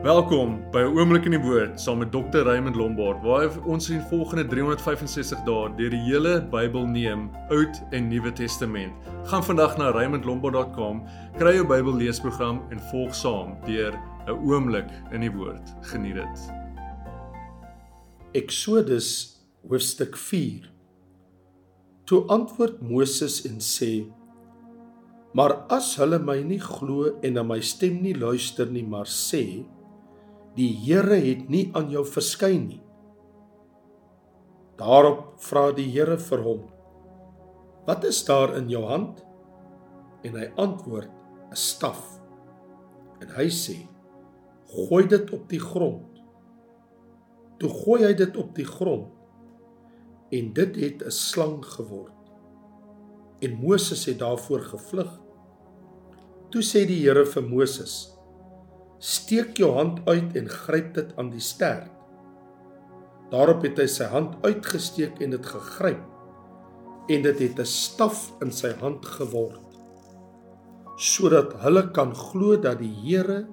Welkom by 'n oomblik in die woord saam met Dr. Raymond Lombard waar ons in volgende 365 dae deur die hele Bybel neem, Oud en Nuwe Testament. Gaan vandag na raymondlombard.com, kry jou Bybel leesprogram en volg saam deur 'n oomblik in die woord. Geniet dit. Eksodus hoofstuk 4. Toe antwoord Moses en sê: Maar as hulle my nie glo en na my stem nie luister nie, maar sê: Die Here het nie aan jou verskyn nie. Daarop vra die Here vir hom: Wat is daar in jou hand? En hy antwoord: 'n staf. En hy sê: Gooi dit op die grond. Toe gooi hy dit op die grond en dit het 'n slang geword. En Moses het daarvoor gevlug. Toe sê die Here vir Moses: steek jou hand uit en gryp dit aan die stert. Daarop het hy sy hand uitgesteek en dit gegryp en dit het 'n staf in sy hand geword sodat hulle kan glo dat die Here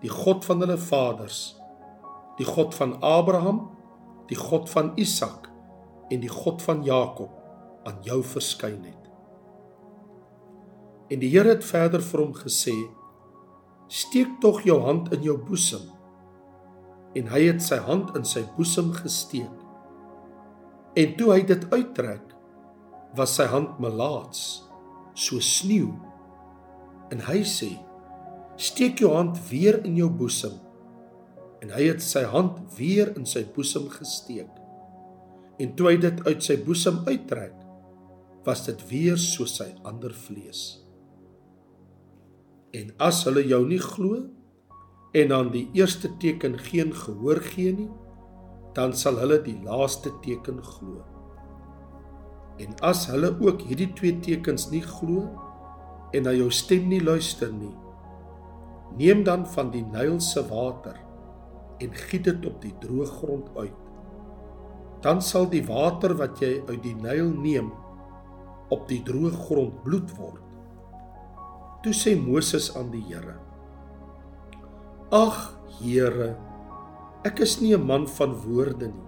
die God van hulle vaders die God van Abraham die God van Isak en die God van Jakob aan jou verskyn het. En die Here het verder vir hom gesê: steek tog jou hand in jou boesem. En hy het sy hand in sy boesem gesteek. En toe hy dit uittrek, was sy hand melaats, so sneeu. En hy sê: "Steek jou hand weer in jou boesem." En hy het sy hand weer in sy boesem gesteek. En toe hy dit uit sy boesem uittrek, was dit weer soos sy ander vlees. En as hulle jou nie glo en aan die eerste teken geen gehoor gee nie, dan sal hulle die laaste teken glo. En as hulle ook hierdie twee tekens nie glo en na jou stem nie luister nie, neem dan van die Nyl se water en giet dit op die droë grond uit. Dan sal die water wat jy uit die Nyl neem op die droë grond bloed word. Toe sê Moses aan die Here: Ag Here, ek is nie 'n man van woorde nie.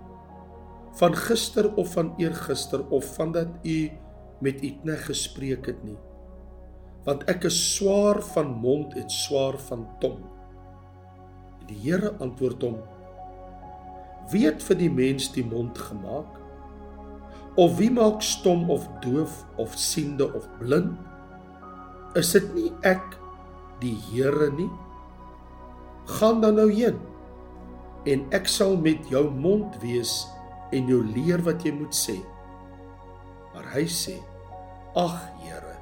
Van gister of van eergister of van dat u met Itne gespreek het nie. Want ek is swaar van mond en swaar van tong. Die Here antwoord hom: Wie het vir die mens die mond gemaak? Of wie maak stom of doof of siende of blind? Is dit nie ek die Here nie? Gaan dan nou heen en ek sal met jou mond wees en jou leer wat jy moet sê. Maar hy sê: Ag Here,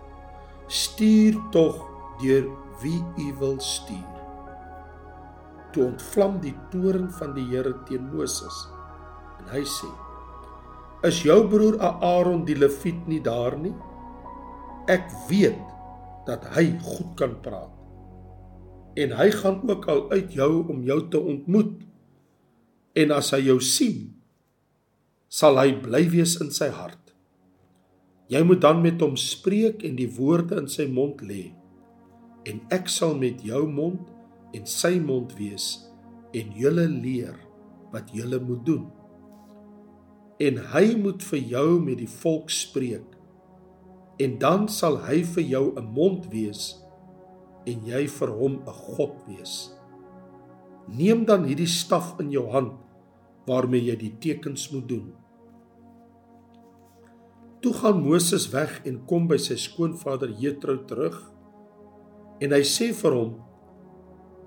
stuur tog deur wie u wil stuur. Toe ontvlam die toorn van die Here teen Moses en hy sê: Is jou broer Aaron die Lewiet nie daar nie? Ek weet dat hy goed kan praat. En hy gaan ook al uit jou om jou te ontmoet. En as hy jou sien, sal hy bly wees in sy hart. Jy moet dan met hom spreek en die woorde in sy mond lê. En ek sal met jou mond en sy mond wees en julle leer wat julle moet doen. En hy moet vir jou met die volk spreek en dan sal hy vir jou 'n mond wees en jy vir hom 'n God wees. Neem dan hierdie staf in jou hand waarmee jy die tekens moet doen. Toe gaan Moses weg en kom by sy skoonvader Jethro terug en hy sê vir hom: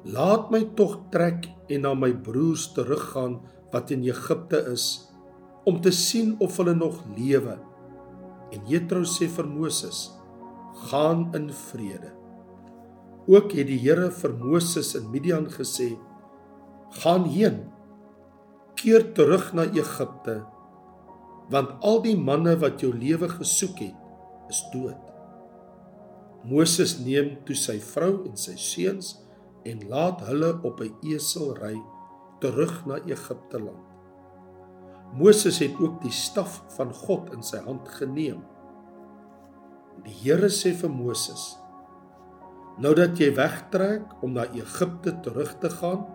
"Laat my tog trek en na my broers teruggaan wat in Egipte is om te sien of hulle nog lewe." En Jethro sê vir Moses: "Gaan in vrede." Ook het die Here vir Moses in Midian gesê: "Gaan heen. Keer terug na Egipte, want al die manne wat jou lewe gesoek het, is dood." Moses neem toe sy vrou en sy seuns en laat hulle op 'n esel ry terug na Egipte land. Moses het ook die staf van God in sy hand geneem. Die Here sê vir Moses: Nou dat jy wegtrek om na Egipte terug te gaan,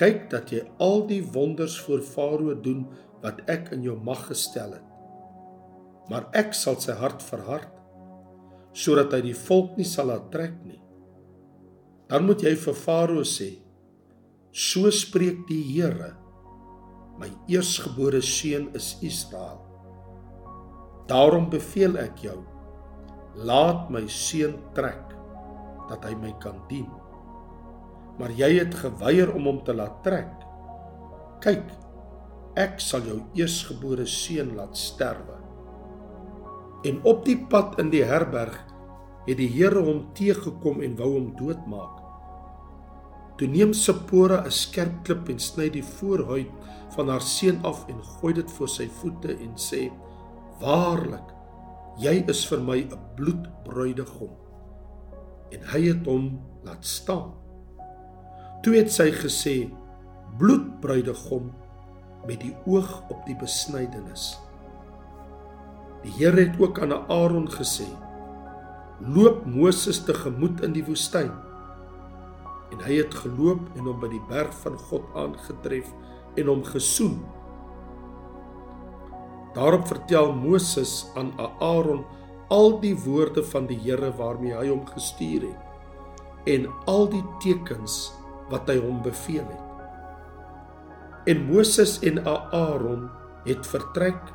kyk dat jy al die wonders voor Farao doen wat ek in jou mag gestel het. Maar ek sal sy hart verhard sodat hy die volk nie sal laat trek nie. Dan moet jy vir Farao sê: So spreek die Here: My eersgebore seun is Israel. Daarom beveel ek jou: Laat my seun trek dat hy my kan dien. Maar jy het geweier om hom te laat trek. Kyk, ek sal jou eersgebore seun laat sterwe. En op die pad in die herberg het die Here hom teëgekom en wou hom doodmaak. Toe neem Sipora 'n skerp klip en sny die voorhuid van haar seun af en gooi dit voor sy voete en sê: "Waarlik, jy is vir my 'n bloedbruidegom." En hy het hom laat staan. Toe het sy gesê: "Bloedbruidegom met die oog op die besnydenis." Die Here het ook aan Aaron gesê: "Loop Moses te gemoed in die woestyn." En hy het geloop en hom by die berg van God aangetref en hom gesoen. Daarop vertel Moses aan Aaron al die woorde van die Here waarmee hy hom gestuur het en al die tekens wat hy hom beveel het. En Moses en Aaron het vertrek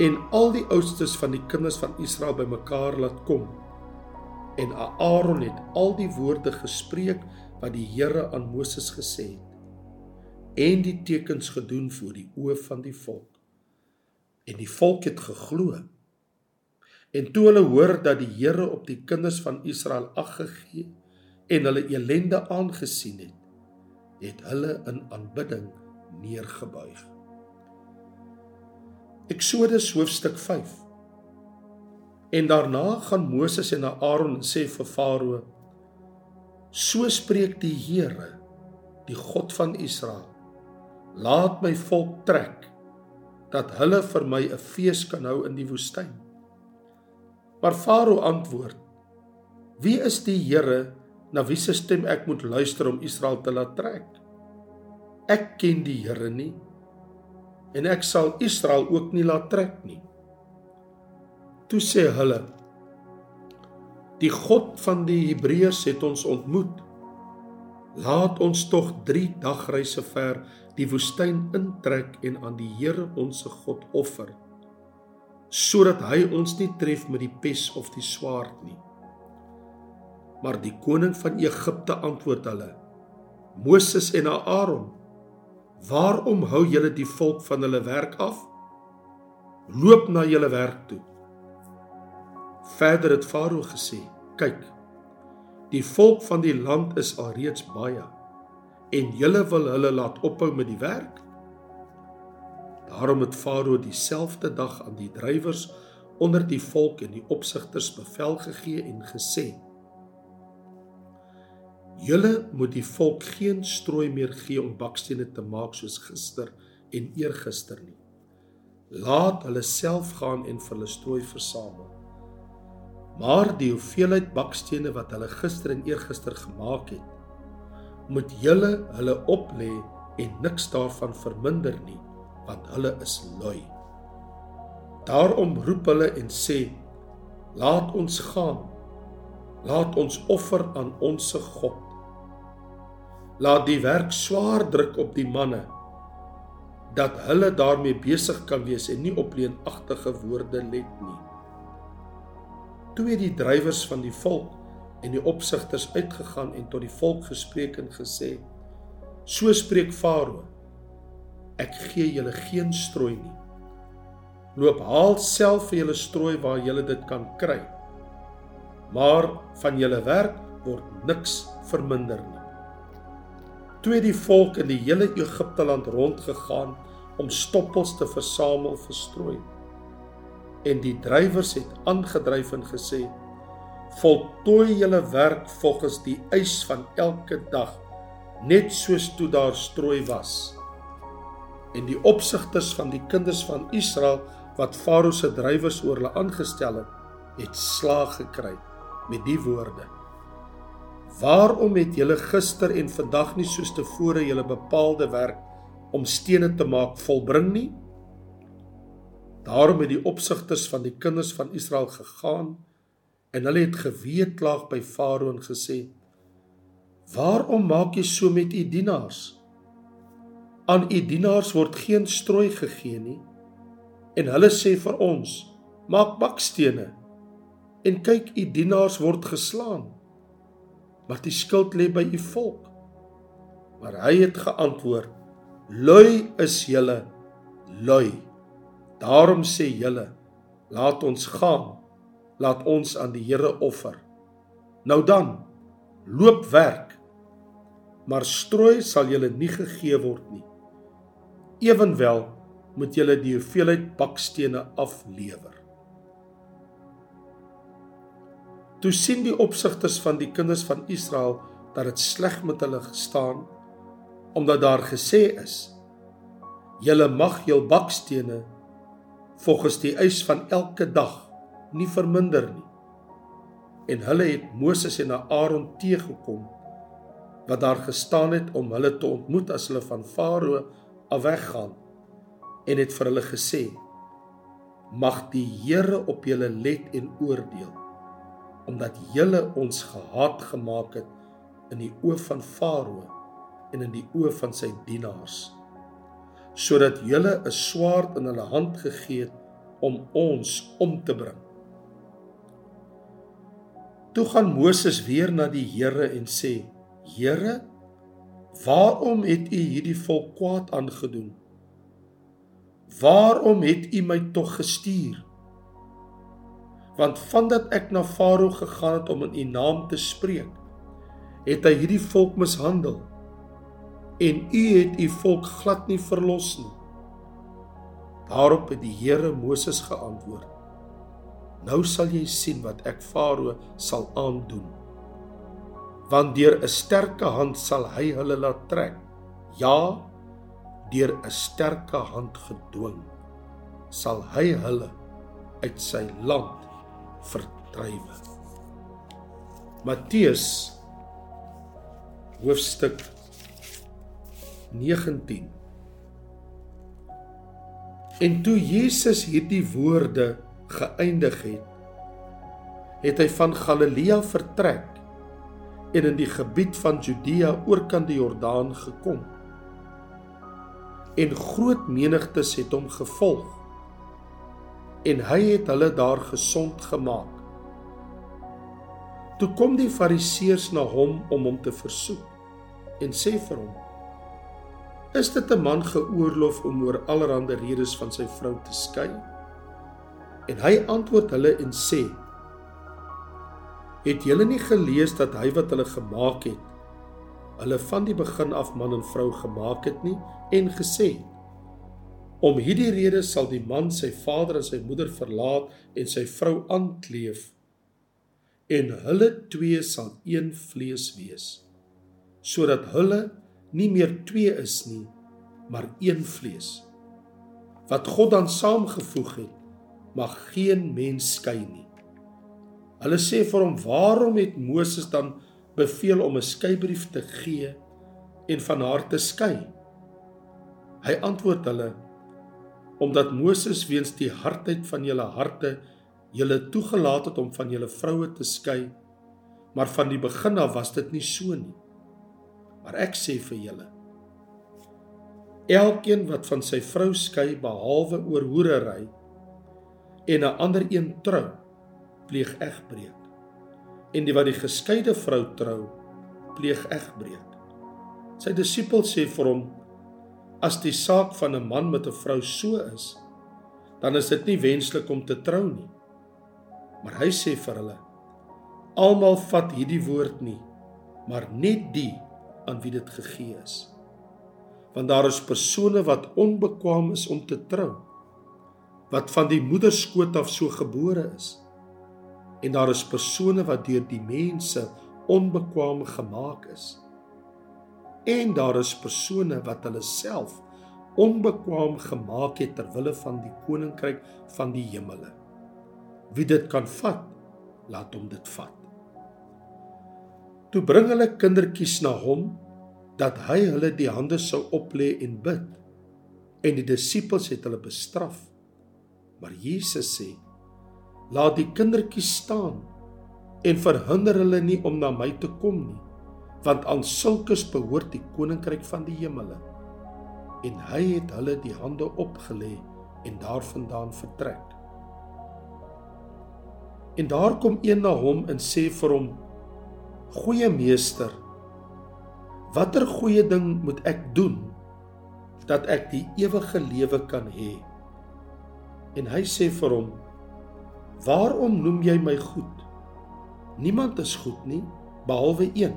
en al die oudstes van die kinders van Israel bymekaar laat kom. En Aaron het al die woorde gespreek wat die Here aan Moses gesê het en die tekens gedoen voor die oë van die volk. En die volk het geglo. En toe hulle hoor dat die Here op die kinders van Israel ag gegee en hulle elende aangesien het, het hulle in aanbidding neergebuig. Eksodus hoofstuk 5. En daarna gaan Moses en Aaron sê vir Farao: So spreek die Here, die God van Israel: Laat my volk trek dat hulle vir my 'n fees kan hou in die woestyn. Maar Farao antwoord: Wie is die Here na wie se stem ek moet luister om Israel te laat trek? Ek ken die Here nie en ek sal Israel ook nie laat trek nie. Toe sê hulle: Die God van die Hebreërs het ons ontmoet. Laat ons tog 3 dagreise ver die woestyn intrek en aan die Here ons God offer sodat hy ons nie tref met die pes of die swaard nie. Maar die koning van Egipte antwoord hulle: Moses en Aaron, waarom hou julle die volk van hulle werk af? Loop na julle werk toe. Verder het Farao gesê: Kyk, die volk van die land is alreeds baie en julle wil hulle laat ophou met die werk? Daarom het Farao dieselfde dag aan die drywers onder die volk en die opsigters bevel gegee en gesê: Julle moet die volk geen strooi meer gee om bakstene te maak soos gister en eergister nie. Laat hulle self gaan en vir hulle strooi versamel. Maar die hoeveelheid bakstene wat hulle gister en eergister gemaak het, moet julle hulle oplê en niks daarvan verminder nie want hulle is lui. Daarom roep hulle en sê: Laat ons gaan. Laat ons offer aan ons God. Laat die werk swaar druk op die manne dat hulle daarmee besig kan wees en nie op leenagtige woorde let nie. Toe het die drywers van die volk en die opsigters uitgegaan en tot die volk gespreek en gesê: So spreek Farao: Ek gee julle geen strooi nie. Loop haal self vir julle strooi waar julle dit kan kry. Maar van julle werk word niks verminder nie. Toe het die volk in die hele Egipte land rondgegaan om stoppels te versamel vir strooi. En die drywers het aangedryf en gesê: voltooi julle werk volgens die eis van elke dag net soos toe daar strooi was en die opsigters van die kinders van Israel wat Farao se drywers oor hulle aangestel het het slaag gekry met die woorde Waarom het julle gister en vandag nie soos tevore julle bepaalde werk om stene te maak volbring nie? Daarom het die opsigters van die kinders van Israel gegaan en hulle het geweeklaag by Farao en gesê: "Waarom maak jy so met u dienaars? Aan u dienaars word geen strooi gegee nie." En hulle sê vir ons: "Maak bakstene." En kyk, u dienaars word geslaan maar die skuld lê by u volk. Maar hy het geantwoord: Lui is julle, lui. Daarom sê julle: Laat ons gaan. Laat ons aan die Here offer. Nou dan, loop werk. Maar strooi sal julle nie gegee word nie. Ewenwel moet julle die hoeveelheid bakstene aflewer. Toe sien die opsigters van die kinders van Israel dat dit sleg met hulle gestaan omdat daar gesê is: "Julle mag jul bakstene volgens die eis van elke dag nie verminder nie." En hulle het Moses en Aaron teëgekom wat daar gestaan het om hulle te ontmoet as hulle van Farao af weggaan en het vir hulle gesê: "Mag die Here op julle let en oordeel." omdat julle ons gehaat gemaak het in die oë van Farao en in die oë van sy dienaars sodat julle 'n swaard in hulle hand gegee het om ons om te bring. Toe gaan Moses weer na die Here en sê: Here, waarom het U hierdie volk kwaad aangedoen? Waarom het U my tog gestuur? want vandat ek na Farao gegaan het om in u naam te spreek, het hy hierdie volk mishandel en u het u volk glad nie verlos nie. Daarop het die Here Moses geantwoord: Nou sal jy sien wat ek Farao sal aandoen. Want deur 'n sterke hand sal hy hulle laat trek. Ja, deur 'n sterke hand gedwing sal hy hulle uit sy land verdrywe. Matteus hoofstuk 19 En toe Jesus hierdie woorde geëindig het, het hy van Galilea vertrek en in die gebied van Judea oorkant die Jordaan gekom. En groot menigtes het hom gevolg en hy het hulle daar gesond gemaak. Toe kom die fariseërs na hom om hom te versoek en sê vir hom: Is dit 'n man geoorloof om oor allerlei redes van sy vrou te skei? En hy antwoord hulle en sê: Het julle nie gelees dat hy wat hulle gemaak het, hulle van die begin af man en vrou gemaak het nie en gesê het: Om hierdie rede sal die man sy vader en sy moeder verlaat en sy vrou aankleef en hulle twee sal een vlees wees sodat hulle nie meer twee is nie maar een vlees wat God dan saamgevoeg het mag geen mens skei nie. Hulle sê vir hom waarom het Moses dan beveel om 'n skeibrief te gee en van haar te skei? Hy antwoord hulle omdat Moses weens die hardheid van julle harte julle toegelaat het om van julle vroue te skei maar van die begin af was dit nie so nie maar ek sê vir julle elkeen wat van sy vrou skei behalwe oor hoerery en 'n ander een trou pleeg egbreek en die wat die geskeide vrou trou pleeg egbreek sy disipels sê vir hom as die saak van 'n man met 'n vrou so is, dan is dit nie wenslik om te trou nie. Maar hy sê vir hulle: Almal vat hierdie woord nie, maar net die aan wie dit gegee is. Want daar is persone wat onbekwaam is om te trou, wat van die moederskoot af so gebore is. En daar is persone wat deur die mense onbekwaam gemaak is en daar is persone wat hulle self onbekwaam gemaak het ter wille van die koninkryk van die hemele. Wie dit kan vat, laat hom dit vat. Toe bring hulle kindertjies na hom dat hy hulle die hande sou oplê en bid. En die disippels het hulle bestraf. Maar Jesus sê: "Laat die kindertjies staan en verhinder hulle nie om na my te kom nie, want aan sulkes behoort die koninkryk van die hemele." En hy het hulle die hande opgelê en daarvandaan vertrek. En daar kom een na hom en sê vir hom: "Goeie meester, watter goeie ding moet ek doen dat ek die ewige lewe kan hê?" En hy sê vir hom: "Waarom noem jy my goed? Niemand is goed nie behalwe een,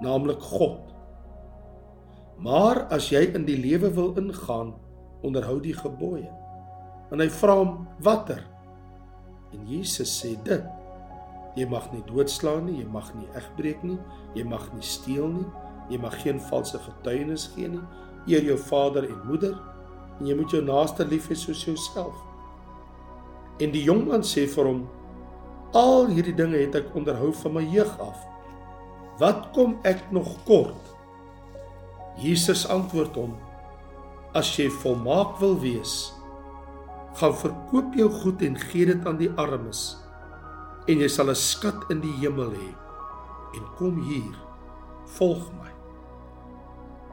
naamlik God. Maar as jy in die lewe wil ingaan, onderhou die gebooie." En hy vra hom: "Watter?" En Jesus sê dit: Jy mag nie doodslaan nie, jy mag nie egbreek nie, jy mag nie steel nie, jy mag geen valse getuienis gee nie, eer jou vader en moeder en jy moet jou naaste lief hê soos jouself. En die jong man sê vir hom: Al hierdie dinge het ek onderhou van my jeug af. Wat kom ek nog kort? Jesus antwoord hom: As jy volmaak wil wees, gaan verkoop jou goed en gee dit aan die armes en jy sal 'n skat in die hemel hê en kom hier volg my.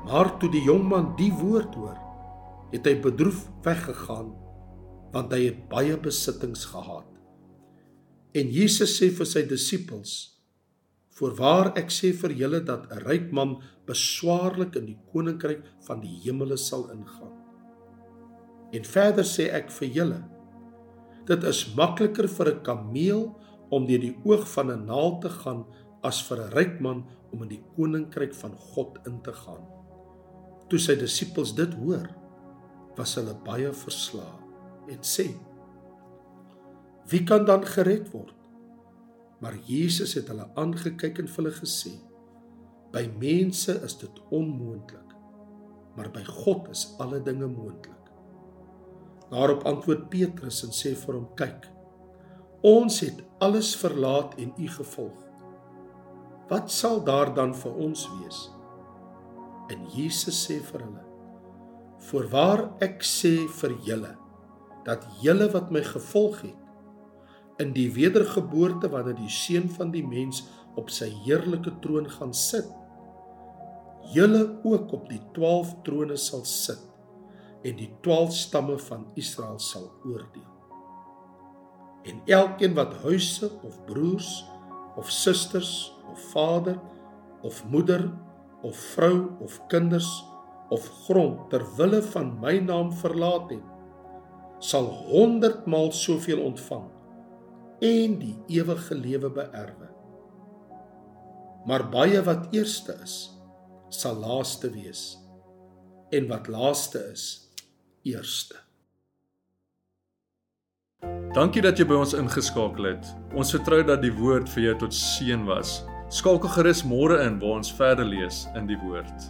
Maar toe die jong man die woord hoor het hy bedroef weggegaan want hy het baie besittings gehad. En Jesus sê vir sy disippels voorwaar ek sê vir julle dat 'n ryk man beswaarlik in die koninkryk van die hemele sal ingaan. En verder sê ek vir julle, dit is makliker vir 'n kameel om deur die oog van 'n naald te gaan as vir 'n ryk man om in die koninkryk van God in te gaan. Toe sy disippels dit hoor, was hulle baie verslae en sê: Wie kan dan gered word? Maar Jesus het hulle aangekyk en vir hulle gesê: By mense is dit onmoontlik, maar by God is alle dinge moontlik. Daarop antwoord Petrus en sê vir hom: "Kyk, ons het alles verlaat en U gevolg. Wat sal daar dan vir ons wees?" En Jesus sê vir hulle: "Voorwaar ek sê vir julle dat julle wat my gevolg het in die wedergeboorte wanneer die seun van die mens op sy heerlike troon gaan sit, julle ook op die 12 trone sal sit." en die 12 stamme van Israel sal oordeel. En elkeen wat huise of broers of susters of vader of moeder of vrou of kinders of grond ter wille van my naam verlaat het, sal 100 maal soveel ontvang en die ewige lewe beerwe. Maar baie wat eerste is, sal laaste wees en wat laaste is, eerste. Dankie dat jy by ons ingeskakel het. Ons vertrou dat die woord vir jou tot seën was. Skakel gerus môre in waar ons verder lees in die woord.